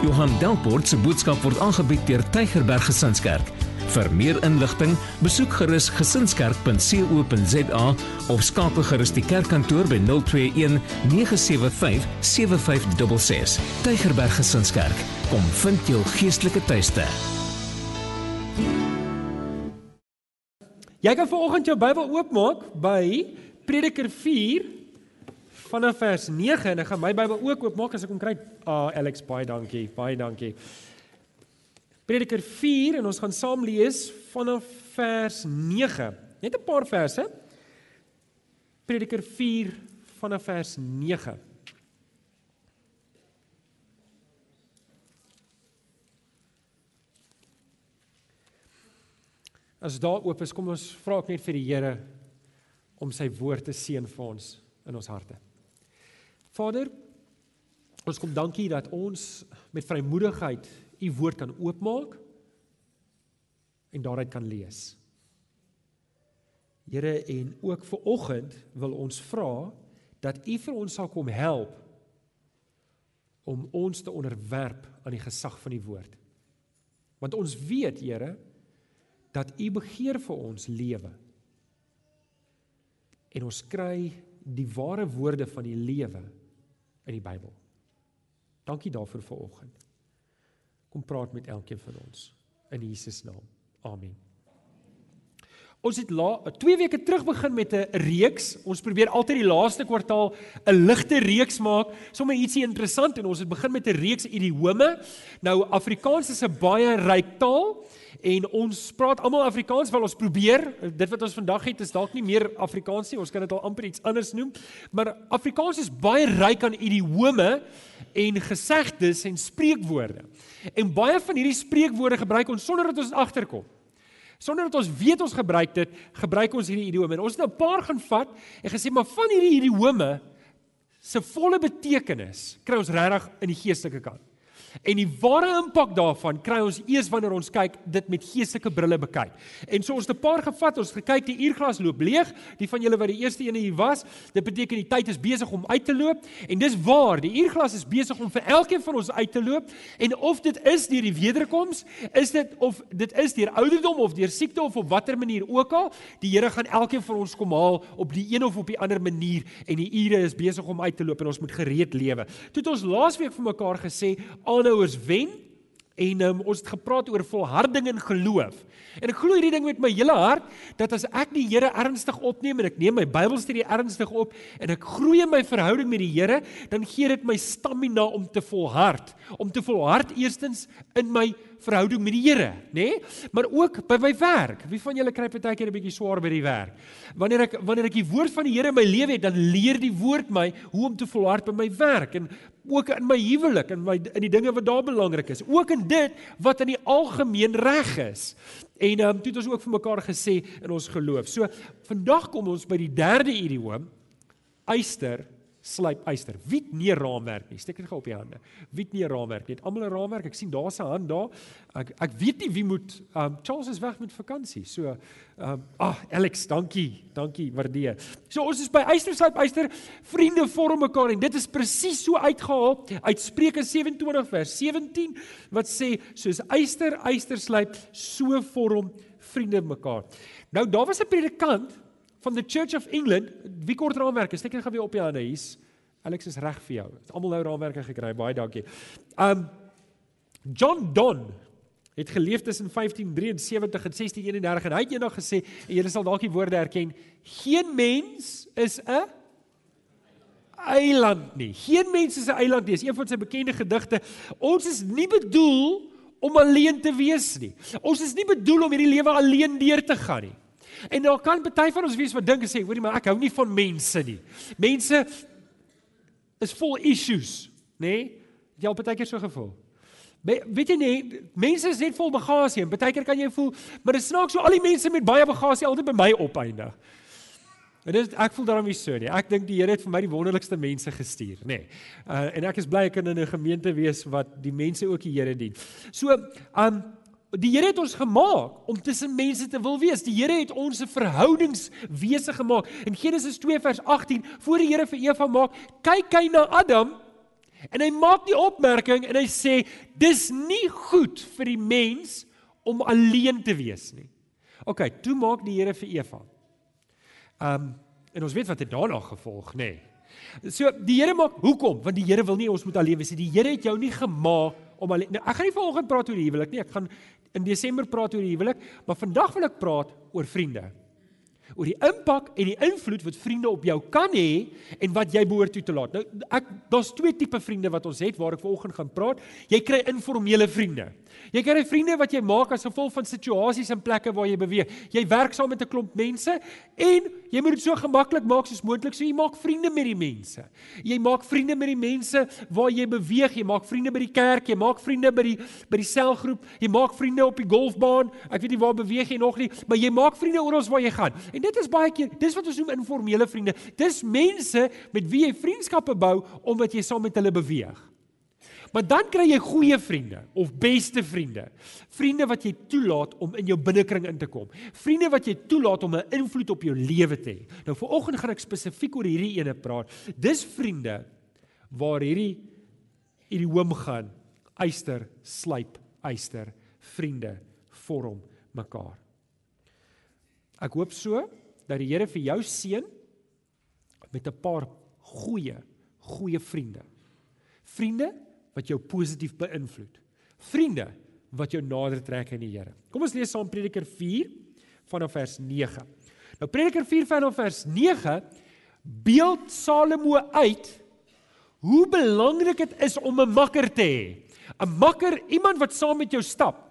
Johan Delport se boodskap word aangebied deur Tygerberg Gesinskerk. Vir meer inligting, besoek gerus gesinskerk.co.za of skakel gerus die kerkkantoor by 021 975 7566. Tygerberg Gesinskerk, kom vind jou geestelike tuiste. Jy kan vanoggend jou Bybel oopmaak by Prediker 4 vanaf vers 9 en ek gaan my Bybel ook oopmaak as ek hom kry. Ah Alex, baie dankie. Baie dankie. Prediker 4 en ons gaan saam lees vanaf vers 9. Net 'n paar verse. Prediker 4 vanaf vers 9. As daar oop is, kom ons vra ek net vir die Here om sy woord te seën vir ons in ons harte. Vader, ons kom dankie dat ons met vrymoedigheid u woord kan oopmaak en daaruit kan lees. Here en ook vir oggend wil ons vra dat u vir ons sal kom help om ons te onderwerp aan die gesag van die woord. Want ons weet, Here, dat U begeer vir ons lewe. En ons kry die ware woorde van die lewe in die Bybel. Dankie daarvoor vir oggend. Kom praat met elkeen van ons in Jesus naam. Amen. Ons het la 2 weke terug begin met 'n reeks. Ons probeer altyd die laaste kwartaal 'n ligte reeks maak, sommer ietsie interessant en ons het begin met 'n reeks idiome. Nou Afrikaans is 'n baie ryk taal en ons praat almal Afrikaans wel ons probeer. Dit wat ons vandag het is dalk nie meer Afrikaans nie. Ons kan dit al amper iets anders noem. Maar Afrikaans is baie ryk aan idiome en gesegdes en spreekwoorde. En baie van hierdie spreekwoorde gebruik ons sonder dat ons agterkom sonder dat ons weet ons gebruik dit gebruik ons hierdie idiome. En ons het nou 'n paar gaan vat en gesê maar van hierdie idiome se volle betekenis kry ons regtig in die geestelike kant En die ware impak daarvan kry ons eers wanneer ons kyk dit met geestelike brille bekyk. En so ons het 'n paar gevat, ons gekyk die uurglas loop leeg, die van julle wat die eerste ene hier was, dit beteken die tyd is besig om uit te loop en dis waar, die uurglas is besig om vir elkeen van ons uit te loop en of dit is deur die wederkoms, is dit of dit is deur ouderdom of deur siekte of op watter manier ook al, die Here gaan elkeen van ons kom haal op die een of op die ander manier en die ure is besig om uit te loop en ons moet gereed lewe. Toe het ons laasweek vir mekaar gesê, aanhouers wen en um, ons het gepraat oor volharding in geloof. En ek glo hierdie ding met my hele hart dat as ek die Here ernstig opneem en ek neem my Bybelstudie ernstig op en ek groei in my verhouding met die Here, dan gee dit my stamina om te volhard, om te volhard eerstens in my verhouding met die Here, nê? Nee? Maar ook by my werk. Wie van julle kry partykeer 'n bietjie swaar by die werk? Wanneer ek wanneer ek die woord van die Here in my lewe het, dan leer die woord my hoe om te volhard by my werk en ook in my huwelik en my in die dinge wat daar belangrik is. Ook in dit wat in die algemeen reg is. En ehm um, toe het ons ook vir mekaar gesê in ons geloof. So vandag kom ons by die derde idiom, eyster slyp eyster. Wie het nie 'n raamwerk nie? Steek dit gou op die hande. Wie het nie 'n raamwerk nie? Het almal 'n raamwerk? Ek sien daar's 'n hand daar. Ek ek weet nie wie moet um Charles is weg met vakansie. So um ah Alex, dankie. Dankie, waardeer. So ons is by eyster slyp eyster. Vriende vorm mekaar en dit is presies so uitgehaal uit Spreuke 27 vers 17 wat sê soos eyster eyster slyp, so vorm vriende mekaar. Nou daar was 'n predikant van the Church of England, wie kort raamwerke, steek net gou weer op die hande hier's. Alex is reg vir jou. Het almal nou raamwerke gekry. Baie dankie. Um John Donne het geleef tussen 1573 en 1631 en hy het eendag gesê en julle sal dalk die woorde herken, geen mens is 'n eiland nie. Geen mens is 'n eiland nie. Dis een van sy bekende gedigte. Ons is nie bedoel om alleen te wees nie. Ons is nie bedoel om hierdie lewe alleen deur te gaan nie. En daar kan baie van ons wees wat dink en sê, hoorie maar ek hou nie van mense nie. Mense is vol issues, nê? Nee? Jy al baie keer so gevoel. Be, weet jy nie, mense is net vol bagasie en baie keer kan jy voel, maar dit snaaks so al die mense met baie bagasie altyd by my opeindig. En dit ek voel daarom nie so nie. Ek dink die Here het vir my die wonderlikste mense gestuur, nê. Nee. Uh en ek is bly ek kan in 'n gemeente wees wat die mense ook die Here dien. So, um Die Here het ons gemaak om tussen mense te wil wees. Die Here het ons 'n verhoudingswese gemaak. In Genesis 2 vers 18, voor die Here vir Eva maak, kyk hy na Adam En hy maak die opmerking en hy sê dis nie goed vir die mens om alleen te wees nie. OK, toe maak die Here vir Eva. Um en ons weet wat het daarna gevolg, nê? Nee. So die Here maak hoekom? Want die Here wil nie ons moet alleen wees nie. Die Here het jou nie gemaak om alleen. Nou, ek gaan nie vanoggend praat oor die huwelik nie. Ek gaan in Desember praat oor die huwelik, maar vandag wil ek praat oor vriende oor die impak en die invloed wat vriende op jou kan hê en wat jy behoort toe te laat. Nou ek daar's twee tipe vriende wat ons het waar ek vanoggend gaan praat. Jy kry informele vriende. Jy kry vriende wat jy maak as gevolg van situasies en plekke waar jy beweeg. Jy werk saam met 'n klomp mense en jy moet dit so gemaklik maak soos moontlik so jy maak vriende met die mense. Jy maak vriende met die mense waar jy beweeg. Jy maak vriende by die kerk, jy maak vriende by die by die selgroep, jy maak vriende op die golfbaan. Ek weet nie waar beweeg jy nog nie, maar jy maak vriende oral waar jy gaan. En dit is baie keer, dis wat ons noem informele vriende. Dis mense met wie jy vriendskappe bou omdat jy saam met hulle beweeg. Maar dan kry jy goeie vriende of beste vriende. Vriende wat jy toelaat om in jou binnekring in te kom. Vriende wat jy toelaat om 'n invloed op jou lewe te hê. Nou viroggend gaan ek spesifiek oor hierdie ene praat. Dis vriende waar hierdie hierdie hoom gaan. Eyster, slyp, eyster. Vriende vorm mekaar. Ek hoop so dat die Here vir jou seën met 'n paar goeie, goeie vriende. Vriende wat jou positief beïnvloed. Vriende wat jou nader trek aan die Here. Kom ons lees saam Prediker 4 vanaf vers 9. Nou Prediker 4 vanaf vers 9 beeld Salomo uit hoe belangrik dit is om 'n makker te hê. 'n Makker, iemand wat saam met jou stap.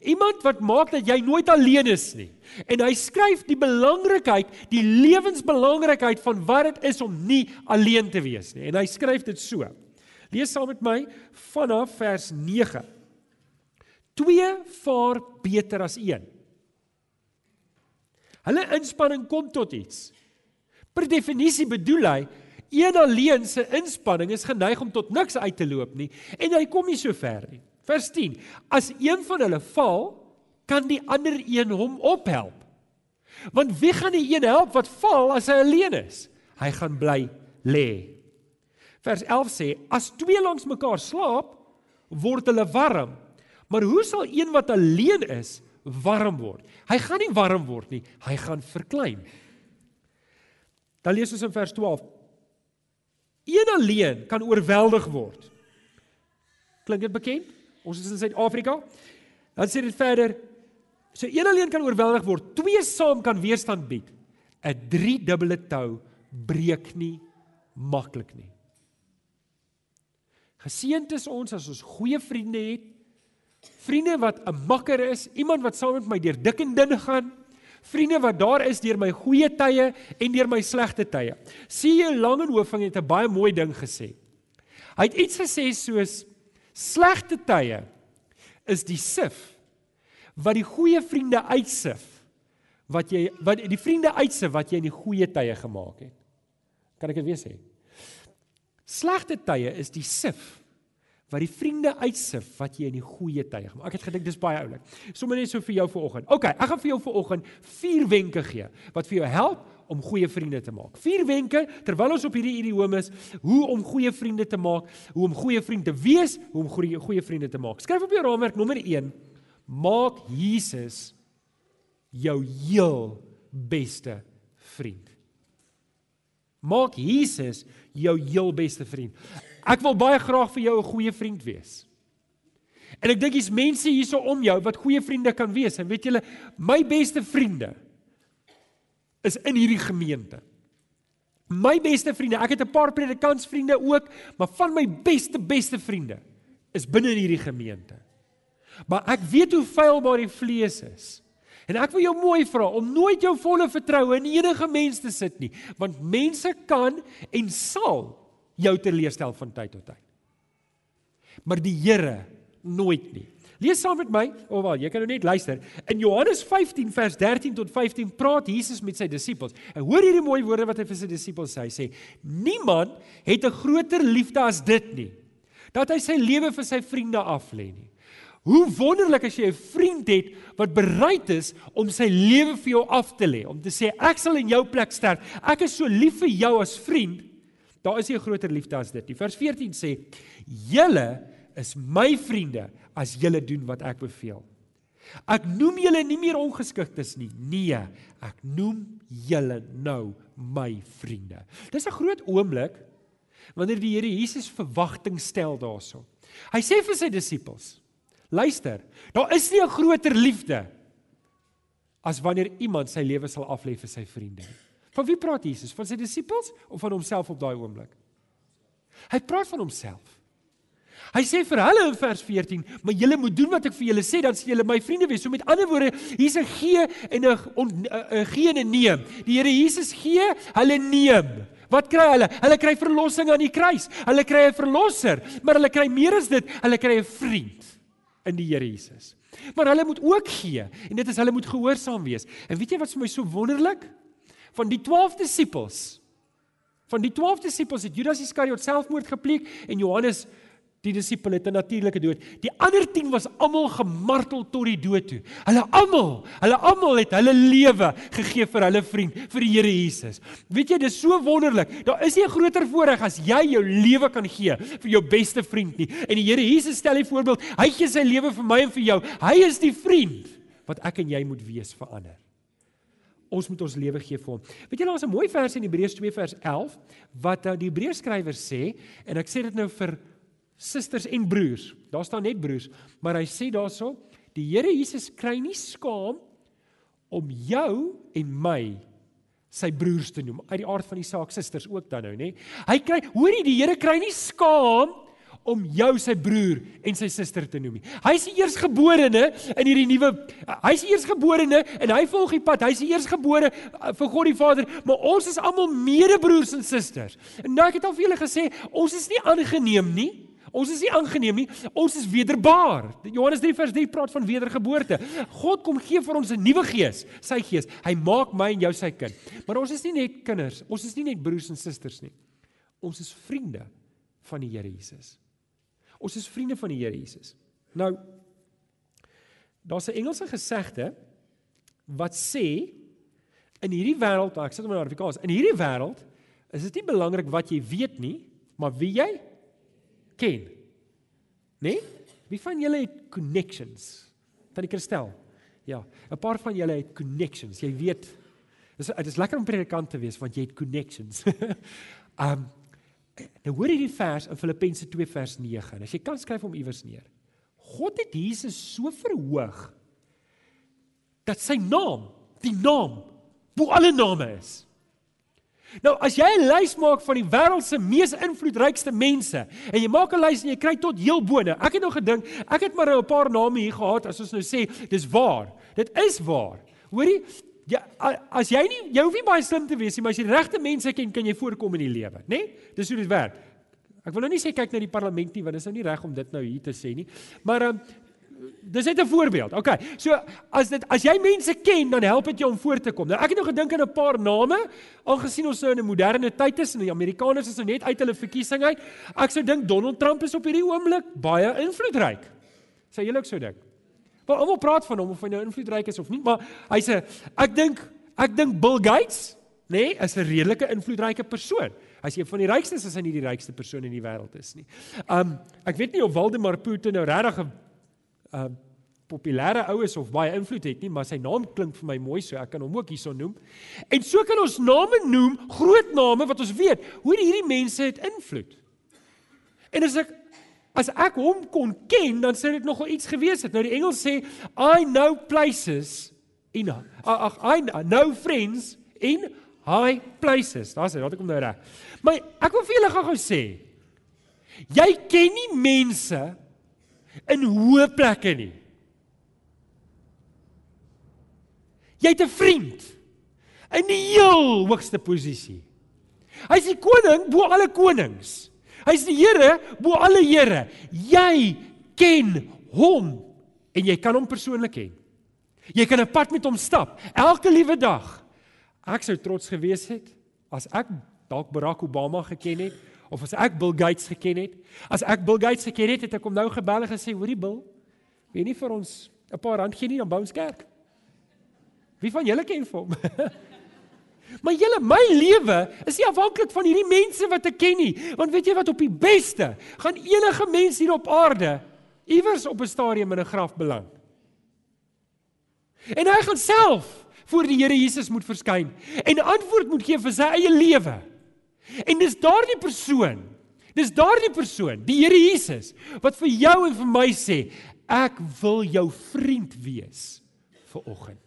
Iemand wat maak dat jy nooit alleen is nie. En hy skryf die belangrikheid, die lewensbelangrikheid van wat dit is om nie alleen te wees nie. En hy skryf dit so. Lees saam met my vanaf vers 9. Twee vaar beter as een. Hulle inspanning kom tot iets. Per definisie bedoel hy een alleen se inspanning is geneig om tot niks uit te loop nie en hy kom nie so ver nie. Vers 10. As een van hulle val, kan die ander een hom ophelp. Want wie gaan die een help wat val as hy alleen is? Hy gaan bly lê. Vers 11 sê: As twee langs mekaar slaap, word hulle warm. Maar hoe sal een wat alleen is warm word? Hy gaan nie warm word nie, hy gaan verklein. Dan lees ons in vers 12. Een alleen kan oorweldig word. Klink dit bekend? Ons is in Suid-Afrika. Dan sê dit verder: So een alleen kan oorweldig word, twee saam kan weerstand bied. 'n Driedubbele tou breek nie maklik nie. Geseënd is ons as ons goeie vriende het. Vriende wat 'n makker is, iemand wat saam met my deur dik en dun gaan. Vriende wat daar is deur my goeie tye en deur my slegte tye. Sien jy Langehoofing het 'n baie mooi ding gesê. Hy het iets gesê soos Slegte tye is die sif wat die goeie vriende uitsif wat jy wat die vriende uitsif wat jy in die goeie tye gemaak het. Kan ek dit weer sê? Slegte tye is die sif wat die vriende uitsif wat jy in die goeie tye gemaak. Ek het gedink dis baie oulik. Sommige net so vir jou vanoggend. OK, ek gaan vir jou vanoggend vier wenke gee wat vir jou help om goeie vriende te maak. Vier wenke terwyl ons op hierdie idiom is, hoe om goeie vriende te maak, hoe om goeie vriende te wees, hoe om goeie goeie vriende te maak. Skryf op jou raamwerk nommer 1: Maak Jesus jou heel beste vriend. Maak Jesus jou heel beste vriend. Ek wil baie graag vir jou 'n goeie vriend wees. En ek dink dis mense hierso om jou wat goeie vriende kan wees. En weet julle, my beste vriende is in hierdie gemeente. My beste vriende, ek het 'n paar predikantsvriende ook, maar van my beste beste vriende is binne in hierdie gemeente. Maar ek weet hoe feilbaar die vlees is. En ek wil jou mooi vra om nooit jou volle vertroue in enige mens te sit nie, want mense kan en sal jou teleurstel van tyd tot tyd. Maar die Here nooit nie. Lees saam met my, of oh, wel, jy kan nou net luister. In Johannes 15 vers 13 tot 15 praat Jesus met sy disippels. En hoor hierdie mooi woorde wat hy vir sy disippels sê. Hy sê: "Niemand het 'n groter liefde as dit nie, dat hy sy lewe vir sy vriende aflê nie." Hoe wonderlik as jy 'n vriend het wat bereid is om sy lewe vir jou af te lê, om te sê ek sal in jou plek sterf. Ek is so lief vir jou as vriend Daar is nie 'n groter liefde as dit nie. Vers 14 sê: "Julle is my vriende as julle doen wat ek beveel." Ek noem julle nie meer ongeskiktes nie. Nee, ek noem julle nou my vriende. Dis 'n groot oomblik wanneer die Here Jesus verwagting stel daarso. Hy sê vir sy disippels: "Luister, daar is nie 'n groter liefde as wanneer iemand sy lewe sal aflê vir sy vriende nie." Van wie praat Jesus? Van sy disippels of van homself op daai oomblik? Hy praat van homself. Hy sê vir hulle in vers 14, "Maar julle moet doen wat ek vir julle sê, dan sal julle my vriende wees." So met ander woorde, hier's 'n gee en 'n 'n gee en 'n neem. Die Here Jesus gee, hulle neem. Wat kry hulle? Hulle kry verlossing aan die kruis. Hulle kry 'n verlosser, maar hulle kry meer as dit, hulle kry 'n vriend in die Here Jesus. Maar hulle moet ook gee en dit is hulle moet gehoorsaam wees. En weet jy wat vir my so wonderlik? van die 12 disippels. Van die 12 disippels het Judas Iskariot selfmoord gepleeg en Johannes die disipel het 'n natuurlike dood. Die ander 10 was almal gemartel tot die dood toe. Hulle almal, hulle almal het hulle lewe gegee vir hulle vriend, vir die Here Jesus. Weet jy, dis so wonderlik. Daar is nie 'n groter voorreg as jy jou lewe kan gee vir jou beste vriend nie. En die Here Jesus stel die voorbeeld, hy gee sy lewe vir my en vir jou. Hy is die vriend wat ek en jy moet wees vir ander ons moet ons lewe gee vir hom. Weet julle daar's 'n mooi vers in Hebreërs 2 vers 11 wat uh, die Hebreërs skrywer sê en ek sê dit nou vir susters en broers. Daar staan net broers, maar hy sê daarso die Here Jesus kry nie skaam om jou en my sy broers te noem uit die aard van die saak susters ook dan nou nê. Hy kry hoorie die Here kry nie skaam om jou sy broer en sy suster te noem. Hy's die eersgeborene in hierdie nuwe hy's die eersgeborene en hy volg die pad. Hy's die eersgebore uh, vir God die Vader, maar ons is almal medebroers en susters. En nou ek het al vir julle gesê, ons is nie aangeneem nie. Ons is nie aangeneem nie. Ons is wederbaar. Johannes 3 vers 3 praat van wedergeboorte. God kom gee vir ons 'n nuwe gees, sy gees. Hy maak my en jou sy kind. Maar ons is nie net kinders. Ons is nie net broers en susters nie. Ons is vriende van die Here Jesus. Ons is vriende van die Here Jesus. Nou daar's 'n Engelse gesegde wat sê in hierdie wêreld, ek sit hom in Afrikaans, in hierdie wêreld is dit nie belangrik wat jy weet nie, maar wie jy ken. Né? Nee? Wie van julle het connections? Van die kristel. Ja, 'n paar van julle het connections. Jy weet, dis dit is lekker om predikant te wees want jy het connections. um Nou hoor hierdie vers in Filippense 2 vers 9. As jy kan skryf hom iewers neer. God het Jesus so verhoog dat sy naam, die naam bo alle name is. Nou as jy 'n lys maak van die wêreld se mees invloedrykste mense en jy maak 'n lys en jy kry tot heel bone. Ek het nou gedink, ek het maar 'n paar name hier gehad as ons nou sê dis waar. Dit is waar. Hoorie, Ja, as jy nie jy hoef nie baie slim te wees nie, maar as jy die regte mense ken, kan jy voorkom in die lewe, né? Nee? Dis hoe dit werk. Ek wil nou nie sê kyk na die parlement nie, want dit is nou nie reg om dit nou hier te sê nie. Maar um, dis net 'n voorbeeld. OK. So as dit as jy mense ken, dan help dit jou om voor te kom. Nou ek het nou gedink aan 'n paar name, aangesien ons nou in 'n moderne tyd is en die Amerikaners is nou net uit hulle verkiesing uit. Ek sou dink Donald Trump is op hierdie oomblik baie invloedryk. Sê julle ook so dink? Maar almal praat van hom of hy nou invloedryk is of nie, maar hy's 'n ek dink ek dink Bill Gates, nê, nee, is 'n redelike invloedryke persoon. As jy van die rykstes is hy nie die rykste persoon in die wêreld is nie. Um ek weet nie of Waldemar Putin nou regtig 'n um populêre ou is of baie invloed het nie, maar sy naam klink vir my mooi so ek kan hom ook hierson noem. En so kan ons name noem, groot name wat ons weet, hoe hierdie mense het invloed. En as ek As ek hom kon ken, dan sou dit nogal iets gewees het. Nou die Engels sê I know places in ag I know friends in high places. Daar's dit, laat ek hom nou reg. Maar ek wil vir julle gou-gou sê jy ken nie mense in hoë plekke nie. Jy het 'n vriend in die heel hoogste posisie. Hy's die koning bo alle konings. Hy's die Here bo alle Here. Jy ken hom en jy kan hom persoonlik ken. Jy kan 'n pad met hom stap elke liewe dag. Ek sou trots gewees het as ek dalk Barack Obama geken het of as ek Bill Gates geken het. As ek Bill Gates geken het, het ek hom nou gebel en gesê, "Hoorie Bill, weet nie vir ons 'n paar rand gee nie dan bou ons kerk." Wie van julle ken hom? Maar julle, my lewe is nie afhanklik van hierdie mense wat ek ken nie, want weet jy wat op die beste gaan enige mens hier op aarde iewers op 'n stadium in 'n graf beland. En hy gaan self voor die Here Jesus moet verskyn en antwoord moet gee vir sy eie lewe. En dis daardie persoon, dis daardie persoon, die Here Jesus, wat vir jou en vir my sê, ek wil jou vriend wees vir oggend.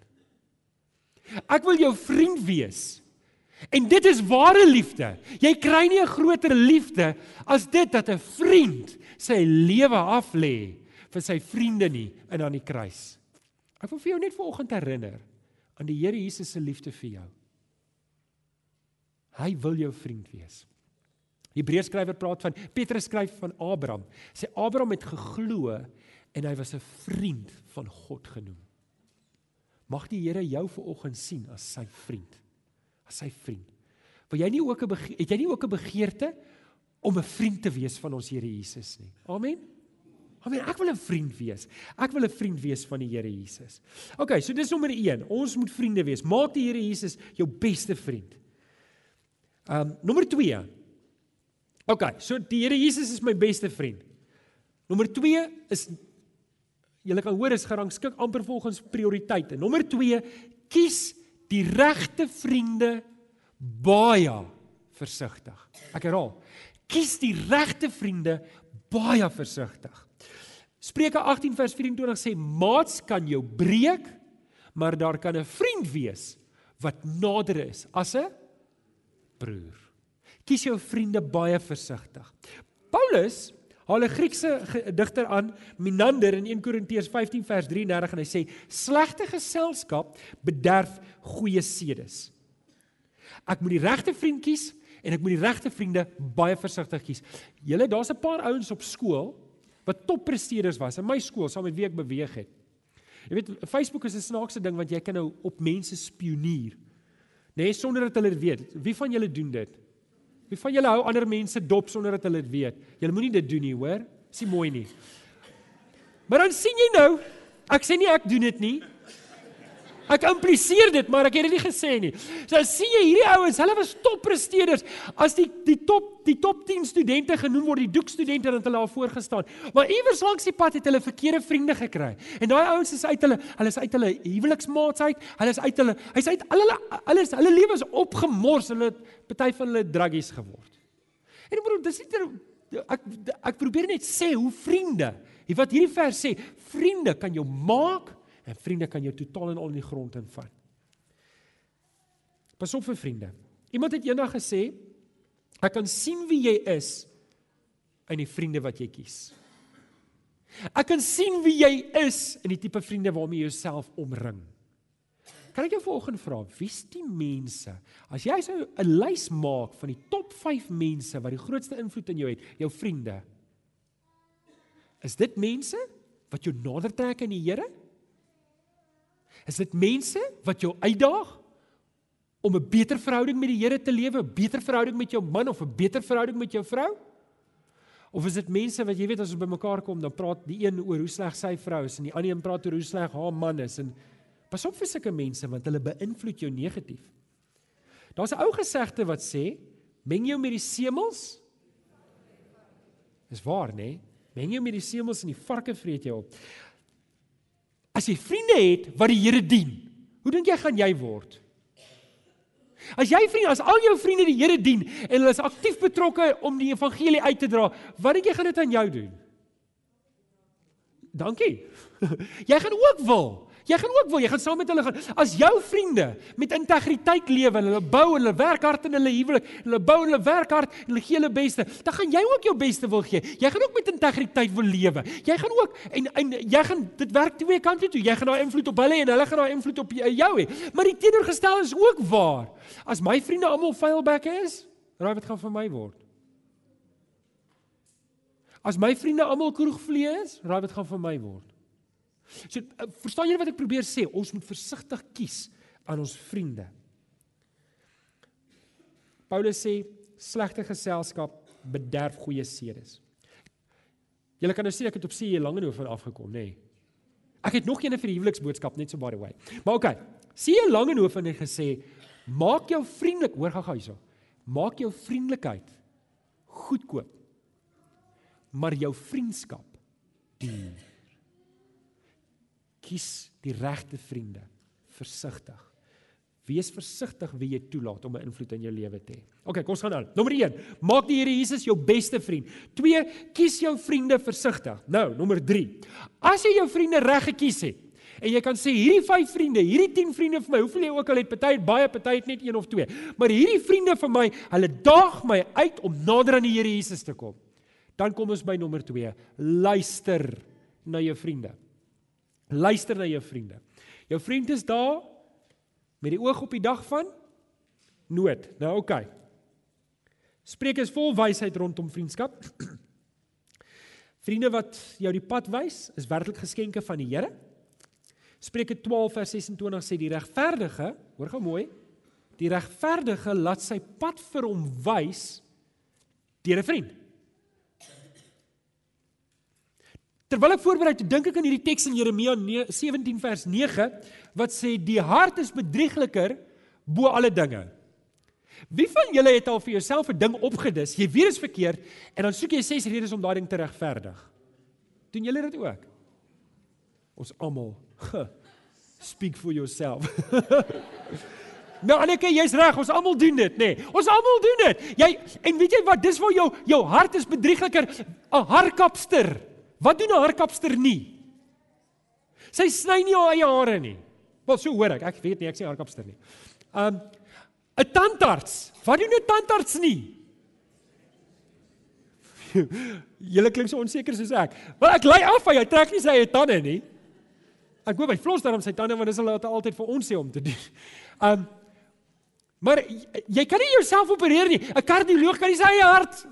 Ek wil jou vriend wees. En dit is ware liefde. Jy kry nie 'n groter liefde as dit dat 'n vriend sy lewe af lê vir sy vriende nie in aan die kruis. Ek wil vir jou net vanoggend herinner aan die Here Jesus se liefde vir jou. Hy wil jou vriend wees. Hebreërs skrywer praat van Petrus skryf van Abraham. Sê Abraham het geglo en hy was 'n vriend van God genoem. Mag die Here jou vanoggend sien as sy vriend. As sy vriend. Wil jy nie ook 'n het jy nie ook 'n begeerte om 'n vriend te wees van ons Here Jesus nie? Amen. Amen. Ek wil 'n vriend wees. Ek wil 'n vriend wees van die Here Jesus. OK, so dis nommer 1. Ons moet vriende wees. Maak die Here Jesus jou beste vriend. Um nommer 2. OK, so die Here Jesus is my beste vriend. Nommer 2 is Julle kan hoor is gerangskik amper volgens prioriteite. Nommer 2, kies die regte vriende baie versigtig. Ek herhaal. Kies die regte vriende baie versigtig. Spreuke 18 vers 24 sê maats kan jou breek, maar daar kan 'n vriend wees wat nader is as 'n broer. Kies jou vriende baie versigtig. Paulus haal 'n Griekse digter aan, Menander in 1 Korintiërs 15 vers 33 en hy sê slegte geselskap bederf goeie sedes. Ek moet die regte vriend kies en ek moet die regte vriende baie versigtig kies. Julle, daar's 'n paar ouens op skool wat toppresteerders was in my skool saam met wie ek beweeg het. Jy weet, Facebook is 'n snaakse ding want jy kan nou op mense spioneer. Nee, sonder dat hulle dit weet. Wie van julle doen dit? Wie van julle hou ander mense dop sonder dat hulle dit weet? Julle moenie dit doen nie, hoor? Dis nie mooi nie. Maar dan sien jy nou, ek sê nie ek doen dit nie. Ek impliseer dit, maar ek het dit nie gesê nie. So sien jy hierdie ouens, hulle was toppresteerders. As die die top die top 10 studente genoem word, die doekstudente het hulle al voorgestaan. Maar iewers langs die pad het hulle verkeerde vriende gekry. En daai ouens is uit hulle, hulle is uit hulle huweliksmaats uit. Hulle is uit hulle, hy's uit al hulle alles, hulle lewe is opgemors. Hulle party van hulle druggies geword. En ek bedoel, dis nie ek ek probeer net sê hoe vriende, wat hierdie vers sê, vriende kan jou maak En vriende kan jou totaal en al in die grond invat. Pas op vir vriende. Iemand het eendag gesê, ek kan sien wie jy is in die vriende wat jy kies. Ek kan sien wie jy is in die tipe vriende waarmee jy jouself omring. Kan ek jou vanoggend vra, wie's die mense? As jy sou 'n lys maak van die top 5 mense wat die grootste invloed in jou het, jou vriende. Is dit mense wat jou nader trek aan die Here? Is dit mense wat jou uitdaag om 'n beter verhouding met die Here te lewe, 'n beter verhouding met jou man of 'n beter verhouding met jou vrou? Of is dit mense wat jy weet as ons bymekaar kom, dan praat die een oor hoe sleg sy vrou is en die ander een praat oor hoe sleg haar man is en pas op vir sulke mense want hulle beïnvloed jou negatief. Daar's 'n ou gesegde wat sê, meng jou met die semels. Dis waar, nê? Nee? Meng jou met die semels en die varke vreet jou op. As jy vriende het wat die Here dien, hoe dink jy gaan jy word? As jy vriende, as al jou vriende die Here dien en hulle is aktief betrokke om die evangelie uit te dra, wat dink jy gaan dit aan jou doen? Dankie. Jy gaan ook wil Jy gaan ook wil, jy gaan saam met hulle gaan. As jou vriende met integriteit lewe en hulle bou en hulle werk hard in hulle huwelik, hulle bou en hulle werk hard en hulle gee hulle beste, dan gaan jy ook jou beste wil gee. Jy gaan ook met integriteit wil lewe. Jy gaan ook en en jy gaan dit werk twee kante toe. Jy gaan daai invloed op hulle en hulle gaan daai invloed op jou hê. Maar die teenoorgestelde is ook waar. As my vriende almal vuilbekke is, raai wat gaan vir my word? As my vriende almal kroegvlee is, raai wat gaan vir my word? So eh, verstaan julle wat ek probeer sê? Ons moet versigtig kies aan ons vriende. Paulus sê slegte geselskap bederf goeie sedes. Julle kan nou sien ek het op see lange nou van afgekom, nê? Nee. Ek het nog eene vir die huweliksboodskap net so by the way. Maar okay. See Langehoven het gesê Maak jou vriendelik, hoor gou hierso. Maak jou vriendelikheid goedkoop. Maar jou vriendskap duur. Kies die regte vriende. Versigtig. Wees versigtig wie jy toelaat om 'n invloed in jou lewe te hê. OK, kom ons gaan aan. Nommer 1, maak die Here Jesus jou beste vriend. 2, kies jou vriende versigtig. Nou, nommer 3. As jy jou vriende reg gekies het en jy kan sê hierdie 5 vriende, hierdie 10 vriende vir my, hoeveel jy ook al het, party het baie, party het net een of twee, maar hierdie vriende vir my, hulle daag my uit om nader aan die Here Jesus te kom. Dan kom ons by nommer 2. Luister na jou vriende. Luister na jou vriende. Jou vriend is daar met die oog op die dag van nood. Nou oké. Okay. Spreuke is vol wysheid rondom vriendskap. Vriende wat jou die pad wys, is werklik geskenke van die Here. Spreuke 12 vers 26 sê die regverdige, hoor gou mooi, die regverdige laat sy pad vir hom wys deur 'n vriend. Terwyl ek voorberei het, dink ek aan hierdie teks in Jeremia 17 vers 9 wat sê die hart is bedriegliker bo alle dinge. Wie van julle het al vir jouself 'n ding opgedis, jy weet dit is verkeerd en dan soek jy ses redes om daai ding te regverdig? Doen julle dit ook? Ons almal. Speak for yourself. Nou Anneke, jy's reg, ons almal doen dit, nê. Nee. Ons almal doen dit. Jy en weet jy wat, dis waar jou jou hart is bedriegliker, 'n harkapster. Wat doen 'n harkapster nie? Sy sny nie haar eie hare nie. Wel so hoor ek, ek weet nie, ek sê harkapster nie. Um 'n tandarts, wat doen 'n tandarts nie? Julle klink so onseker soos ek. Wel ek lei af hy trek nie sy eie tande nie. Ek hoop hy flos daarom sy tande want dis hulle altyd vir ons sê om te doen. Um maar jy kan nie jouself opereer nie. 'n Kardioloog kan nie sy eie hart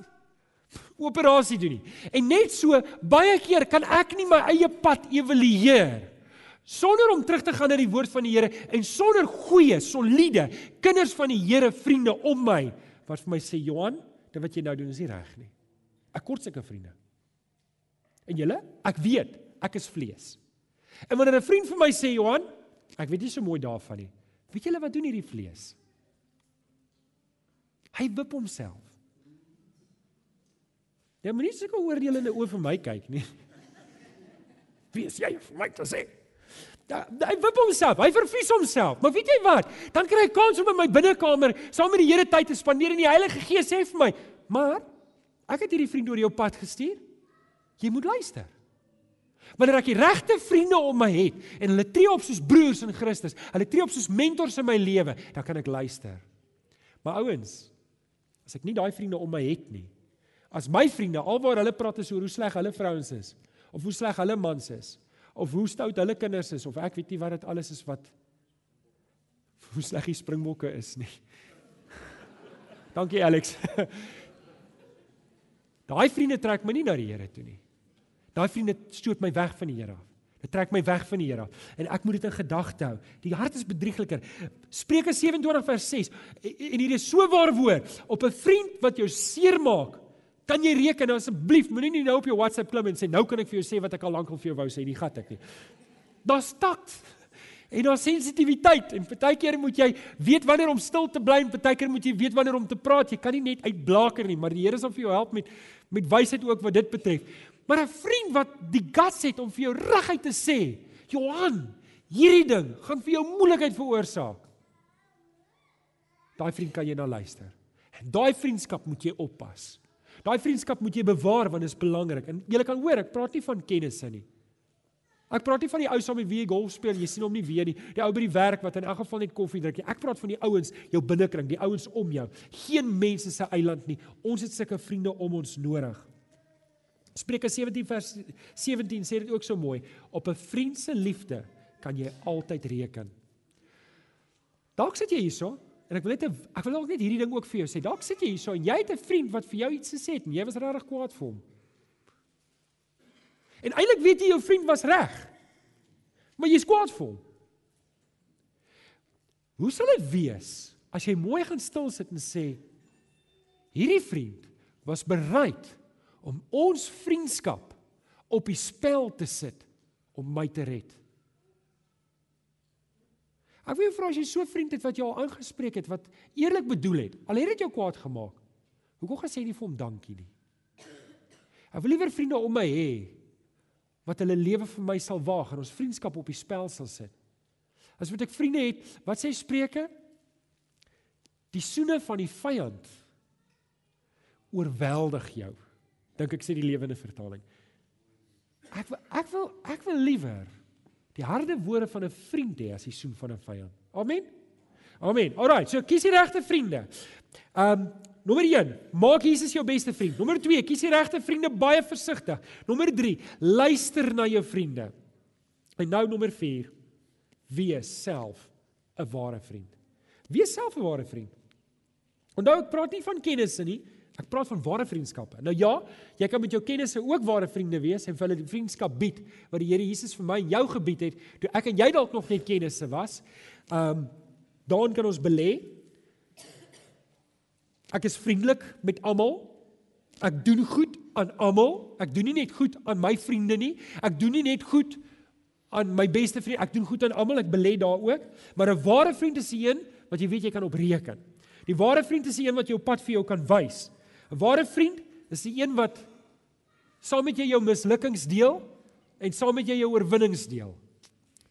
operasie doen nie. En net so baie keer kan ek nie my eie pad evalueer sonder om terug te gaan na die woord van die Here en sonder goeie, soliede kinders van die Here vriende om my wat vir my sê Johan, dit wat jy nou doen is nie reg nie. Ek kort sulke vriende. En julle, ek weet, ek is vlees. En wanneer 'n vriend vir my sê Johan, ek weet nie so mooi daarvan nie. Weet julle wat doen hierdie vlees? Hy wip homself. Jy moenie sulke oordeelende oë vir my kyk nie. Wie is jy vir my te sê? Ja, hy wip homself, hy vervies homself. Maar weet jy wat? Dan kry hy kans om in my binnekamer saam met die Here tyd te spandeer en die Heilige Gees sê vir my: "Maar ek het hierdie vriend oor jou pad gestuur. Jy moet luister." Wanneer ek die regte vriende om my het en hulle tree op soos broers in Christus, hulle tree op soos mentors in my lewe, dan kan ek luister. Maar ouens, as ek nie daai vriende om my het nie, As my vriende alwaar hulle praat is oor hoe sleg hulle vrouens is of hoe sleg hulle mans is of hoe stout hulle kinders is of ek weet nie wat dit alles is wat hoe sleg die springbokke is nie. Dankie Alex. Daai vriende trek my nie na die Here toe nie. Daai vriende stoot my weg van die Here af. Dit trek my weg van die Here af en ek moet dit in gedagte hou. Die hart is bedriegliker. Spreuke 27 vers 6 en hier is so waar woord op 'n vriend wat jou seermaak Kan jy reken asseblief? Moenie nie nou op jou WhatsApp klim en sê nou kan ek vir jou sê wat ek al lank al vir jou wou sê, die gat ek nie. Daar's takt. En daar's sensitiwiteit en partykeer moet jy weet wanneer om stil te bly en partykeer moet jy weet wanneer om te praat. Jy kan nie net uitblaker nie, maar die Here sal vir jou help met met wysheid ook wat dit betref. Maar 'n vriend wat die guts het om vir jou reguit te sê, Johan, hierdie ding gaan vir jou moeilikheid veroorsaak. Daai vriend kan jy nou luister. En daai vriendskap moet jy oppas. Daai vriendskap moet jy bewaar want dit is belangrik. En jy kan hoor, ek praat nie van kennisse nie. Ek praat nie van die ou saam met wie jy golf speel, jy sien hom nie weer nie. Die ou by die werk wat in elk geval net koffie drink. Ek praat van die ouens, jou binnekring, die ouens om jou. Geen mense se eiland nie. Ons het sulke vriende om ons nodig. Spreuke 17 vers 17 sê dit ook so mooi. Op 'n vriend se liefde kan jy altyd reken. Dalk sit jy hierso En ek wil net ek wil ook net hierdie ding ook vir jou sê. Dalk sit jy hierso en jy het 'n vriend wat vir jou iets gesê het en jy was regtig kwaad vir hom. En eintlik weet jy jou vriend was reg. Maar jy's kwaad vir hom. Hoe sal dit wees as jy mooi gaan stil sit en sê hierdie vriend was bereid om ons vriendskap op die spel te sit om my te red? Ek wil jou vra as jy so 'n vriend het wat jou aangespreek het wat eerlik bedoel het, al het dit jou kwaad gemaak. Hoekom gaan sê jy vir hom dankie nie? Ek wil liewer vriende om my hê wat hulle lewe vir my sal waag en ons vriendskap op die spel sal sit. As wat ek vriende het, wat sê Spreuke? Die soene van die vyand oorweldig jou. Dink ek sê die lewende vertaling. Ek wil ek wil ek wil liewer die harde woorde van 'n vriend hê as die soen van 'n vyand. Amen. Amen. Alraai, so kies die regte vriende. Um nommer 1, maak Jesus jou beste vriend. Nommer 2, kies die regte vriende baie versigtig. Nommer 3, luister na jou vriende. En nou nommer 4, wees self 'n ware vriend. Wees self 'n ware vriend. Onthou ek praat nie van kennisse nie, ek praat van ware vriendskappe. Nou ja, jy kan met jou kennisse ook ware vriende wees en vir hulle die vriendskap bied wat die Here Jesus vir my en jou gebied het toe ek en jy dalk nog net kennisse was. Um daarin kan ons belê. Ek is vriendelik met almal. Ek doen goed aan almal. Ek doen nie net goed aan my vriende nie. Ek doen nie net goed aan my beste vriend. Ek doen goed aan almal. Ek belê daar ook. Maar 'n ware vriend is 'n een wat jy weet jy kan opreken. Die ware vriend is 'n een wat jou pad vir jou kan wys. 'n Ware vriend is die een wat saam met jy jou mislukkings deel en saam met jy jou oorwinnings deel.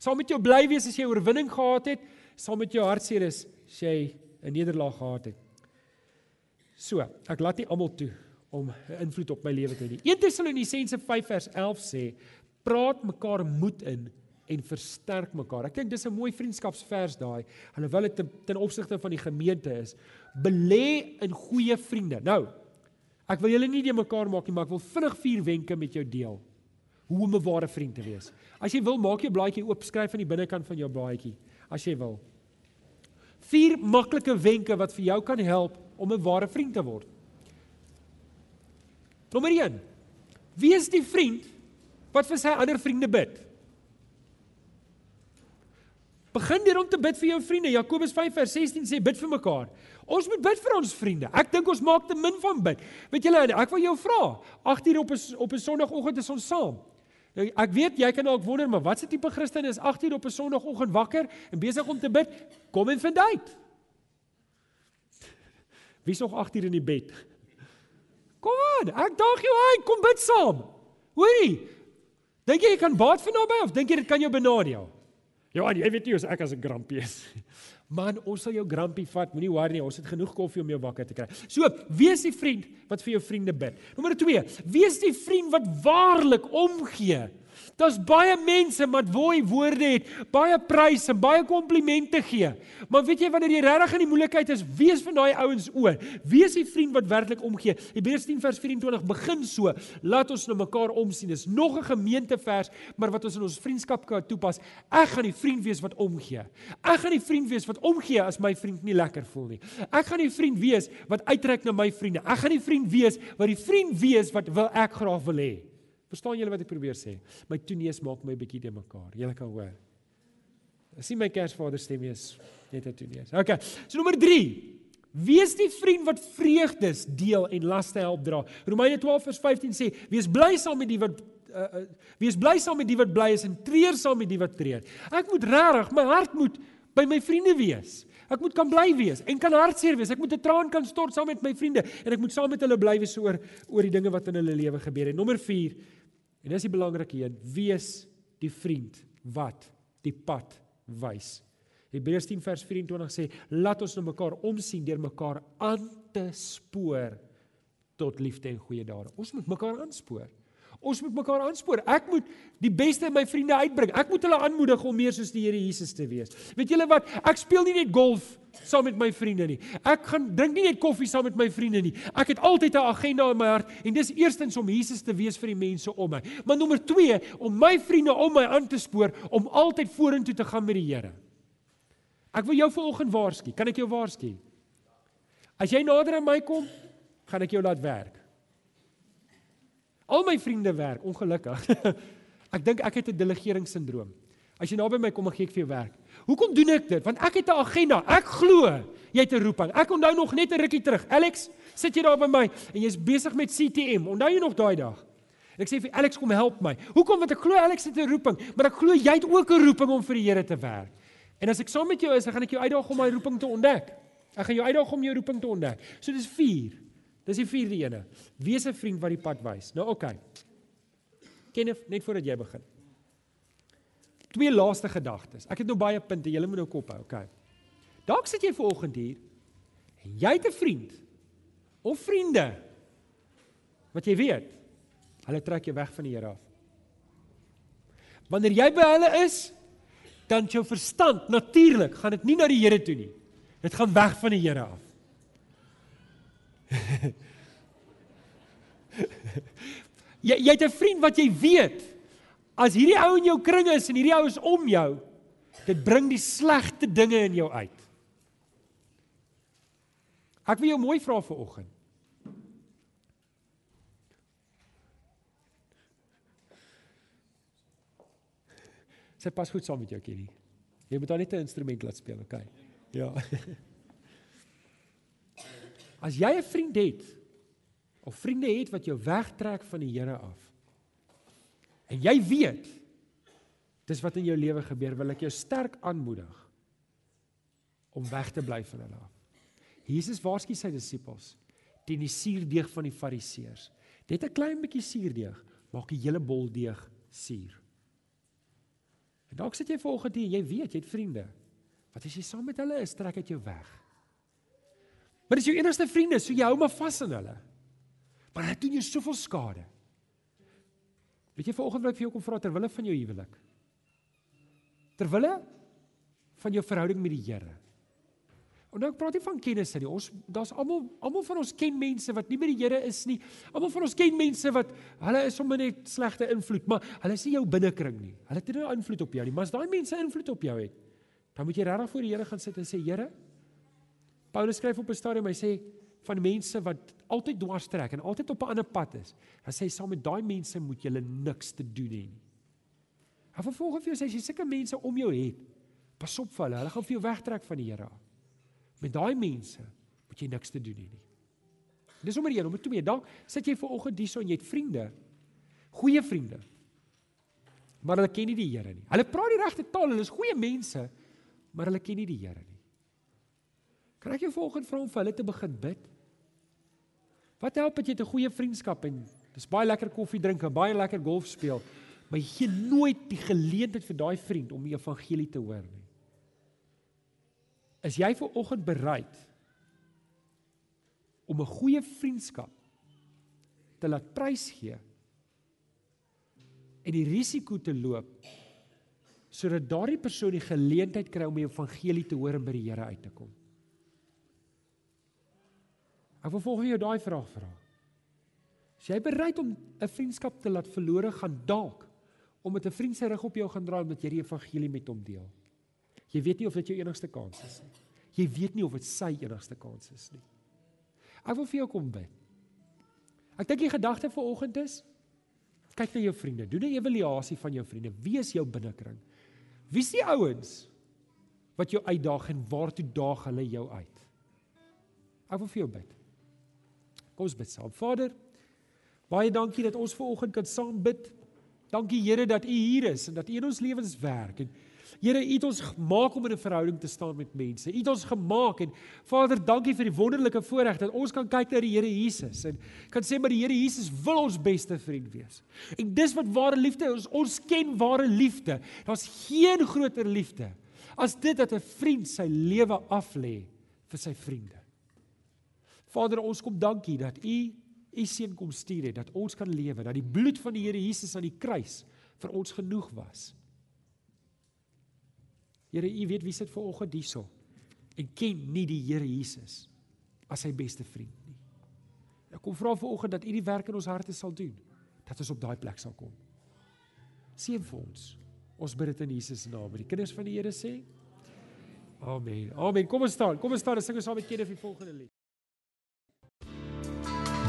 Saam met jou bly wees as jy oorwinning gehad het, saam met jou hartseer is as jy 'n nederlaag gehad het. So, ek laat nie almal toe om 'n invloed op my lewe te hê nie. 1 Tessalonisense 5 vers 11 sê: "Praat mekaar moed in en versterk mekaar." Ek dink dis 'n mooi vriendskapsvers daai. Alhoewel dit ten, ten opsigte van die gemeente is, belê in goeie vriende. Nou, ek wil julle nie die mekaar maak nie, maar ek wil vinnig vier wenke met jou deel hoe om 'n ware vriend te wees. As jy wil, maak jou blaadjie oop, skryf aan die binnekant van jou blaadjie as jy wil. Vier maklike wenke wat vir jou kan help om 'n ware vriend te word. Nommer 1. Wie is die vriend wat vir sy ander vriende bid? Begin deur om te bid vir jou vriende. Jakobus 5:16 sê bid vir mekaar. Ons moet bid vir ons vriende. Ek dink ons maak te min van bid. Weet julle, ek wil jou vra. 8uur op 'n op 'n Sondagoggend is ons saam. Nou ek weet jy kan dalk wonder, maar watse tipe Christen is 8uur op 'n Sondagoggend wakker en besig om te bid? Kom en vind uit. Wie is nog 8uur in die bed? Kom aan, ek daag jou uit, kom bid saam. Hoorie. Dink jy jy kan baat vir naby of dink jy dit kan jou benadeel? Ja, jy weet nie as ek as 'n grampie is. Man, ons sal jou grampie vat, moenie worry nie, ons het genoeg koffie om jou wakker te kry. So, wees die vriend wat vir jou vriende bid. Nommer 2, wees die vriend wat waarlik omgee Daar's baie mense wat mooi woorde het, baie prys en baie komplimente gee. Maar weet jy wanneer jy regtig in die moeilikheid is, wees van daai ouens oor. Wees die vriend wat werklik omgee. Hebreërs 10 vers 24 begin so: Laat ons na mekaar omsien. Dis nog 'n gemeentevers, maar wat ons in ons vriendskap kan toepas. Ek gaan die vriend wees wat omgee. Ek gaan die vriend wees wat omgee as my vriend nie lekker voel nie. Ek gaan die vriend wees wat uitreik na my vriende. Ek gaan die vriend wees wat die vriend wees wat wil ek graag wil hê. Verstaan julle wat ek probeer sê? My tonees maak my bietjie de mekaar. Julle kan hoor. Ek sien my Kersvader stem is net 'n tonees. OK. So nommer 3. Wees die vriend wat vreugdes deel en laste help dra. Romeine 12 vers 15 sê: Wees bly saam met die wat uh, uh, wees bly saam met die wat bly is en treur saam met die wat treur. Ek moet regtig, my hart moet by my vriende wees. Ek moet kan bly wees en kan hartseer wees. Ek moet 'n traan kan stort saam met my vriende en ek moet saam met hulle bly wees oor oor die dinge wat in hulle lewe gebeur het. Nommer 4 En dis die belangrike een, wees die vriend wat die pad wys. Hebreërs 10 vers 24 sê, laat ons na mekaar omsien deur mekaar aan te spoor tot liefde en goeie dade. Ons moet mekaar aanspoor. Ons moet mekaar aanspoor. Ek moet die beste in my vriende uitbring. Ek moet hulle aanmoedig om meer soos die Here Jesus te wees. Weet julle wat? Ek speel nie net golf saam met my vriende nie. Ek gaan drink nie net koffie saam met my vriende nie. Ek het altyd 'n agenda in my hart en dis eerstens om Jesus te wees vir die mense om my. Maar nommer 2, om my vriende om my aan te spoor om altyd vorentoe te gaan met die Here. Ek wil jou vanoggend waarsku. Kan ek jou waarsku? As jy nader aan my kom, gaan ek jou laat werk. Al my vriende werk ongelukkig. ek dink ek het 'n delegeringssindroom. As jy naby my kom, gee ek vir jou werk. Hoekom doen ek dit? Want ek het 'n agenda. Ek glo jy het 'n roeping. Ek onthou nog net 'n rukkie terug. Alex, sit jy daar by my en jy's besig met CTM. Onthou jy nog daai dag? Ek sê vir Alex kom help my. Hoekom? Want ek glo Alex het 'n roeping, maar ek glo jy het ook 'n roeping om vir die Here te werk. En as ek saam met jou is, dan gaan ek jou uitdaag om my roeping te ontdek. Ek gaan jou uitdaag om jou roeping te ontdek. So dis 4. Dis die vierde ene. Wees 'n vriend wat die pad wys. Nou oké. Okay. Kenneth, net voordat jy begin. Twee laaste gedagtes. Ek het nou baie punte, julle moet nou kop hou, okay. Dalk sit jy vanoggend hier en jy het 'n vriend of vriende wat jy weet, hulle trek jou weg van die Here af. Wanneer jy by hulle is, dan jou verstand natuurlik gaan dit nie na die Here toe nie. Dit gaan weg van die Here af. jy jy het 'n vriend wat jy weet as hierdie ou in jou kring is en hierdie ou is om jou, dit bring die slegte dinge in jou uit. Ek wil jou mooi vra vir oggend. Sy pas goed saam met jou, Kenny. Jy moet dan net 'n instrument laat speel, okay? Ja. As jy 'n vriend het of vriende het wat jou wegtrek van die Here af. En jy weet dis wat in jou lewe gebeur, wil ek jou sterk aanmoedig om weg te bly van hulle af. Jesus waarsku sy disippels teen die suurdeeg van die fariseërs. Net 'n klein bietjie suurdeeg maak die hele bol deeg suur. En dalk sit jy volgens hier, jy weet, jy het vriende. Wat as jy saam met hulle is, trek dit jou weg. Maar dis jou enigste vriende, so jy hou maar vas aan hulle. Maar hulle doen jou soveel skade. Weet jy vanoggend wil ek vir jou kom vra ter wille van jou huwelik. Ter wille van jou verhouding met die Here. En nou ek praat nie van kennis nie. Ons daar's almal almal van ons ken mense wat nie by die Here is nie. Almal van ons ken mense wat hulle is sommer net slegte invloed, maar hulle is nie jou binnekring nie. Hulle het nie 'n invloed op jou nie. Maar as daai mense invloed op jou het, dan moet jy regtig voor die Here gaan sit en sê, Here, Paulus skryf op 'n stadium, hy sê van mense wat altyd dwars trek en altyd op 'n ander pad is. Hy sê saam met daai mense moet jy niks te doen hê nie. Hy vervolg vir jou sê as jy sulke mense om jou het, pas op vir hulle. Hulle gaan vir jou wegtrek van die Here af. Met daai mense moet jy niks te doen hê nie. Dis nommer 1, nommer 2. Dan sit jy ver oggend hierso en jy het vriende. Goeie vriende. Maar hulle ken nie die Here nie. Hulle praat die regte taal, hulle is goeie mense, maar hulle ken nie die Here nie. Kan ek jou volgende vra om vir hulle te begin bid? Wat help dit jy 'n goeie vriendskap en dis baie lekker koffie drink en baie lekker golf speel, maar jy gee nooit die geleentheid vir daai vriend om die evangelie te hoor nie. Is jy ver oggend bereid om 'n goeie vriendskap te laat prysgee en die risiko te loop sodat daardie persoon die geleentheid kry om die evangelie te hoor en by die Here uit te kom? Ek wil volgens jou daai vraag vra. Is jy bereid om 'n vriendskap te laat verlore gaan dalk omdat 'n vriend sy rug op jou gaan draai omdat jy die evangelie met hom deel? Jy weet nie of dit jou enigste kans is nie. Jy weet nie of dit sy enigste kans is nie. Ek wil vir jou kom bid. Ek dink die gedagte vir oggend is kyk na jou vriende. Doen 'n evaluasie van jou vriende. Wie is jou binnekring? Wie is die ouens wat jou uitdaag en waartoe daag hulle jou uit? Ek wil vir jou bid. Kom ons bid saam. Vader, baie dankie dat ons ver oggend kan saam bid. Dankie Here dat U hier is en dat U in ons lewens werk en Here, U het ons gemaak om in 'n verhouding te staan met mense. U het ons gemaak en Vader, dankie vir die wonderlike voorreg dat ons kan kyk na die Here Jesus en kan sê maar die Here Jesus wil ons beste vriend wees. En dis wat ware liefde is. Ons ken ware liefde. Daar's geen groter liefde as dit dat 'n vriend sy lewe aflê vir sy vriende. Vader, ons kom dankie dat U U seun kom stuur het dat ons kan lewe, dat die bloed van die Here Jesus aan die kruis vir ons genoeg was. Here, U weet wie sit ver oggend hierso en ken nie die Here Jesus as sy beste vriend nie. Ek kom vra ver oggend dat U die werk in ons harte sal doen, dat ons op daai plek sal kom. Seën vir ons. Ons bid dit in Jesus naam. Die kinders van die Here sê Amen. Amen. Kom ons staan. Kom ons staan en sing ons saam met Kenneth die volgende lied.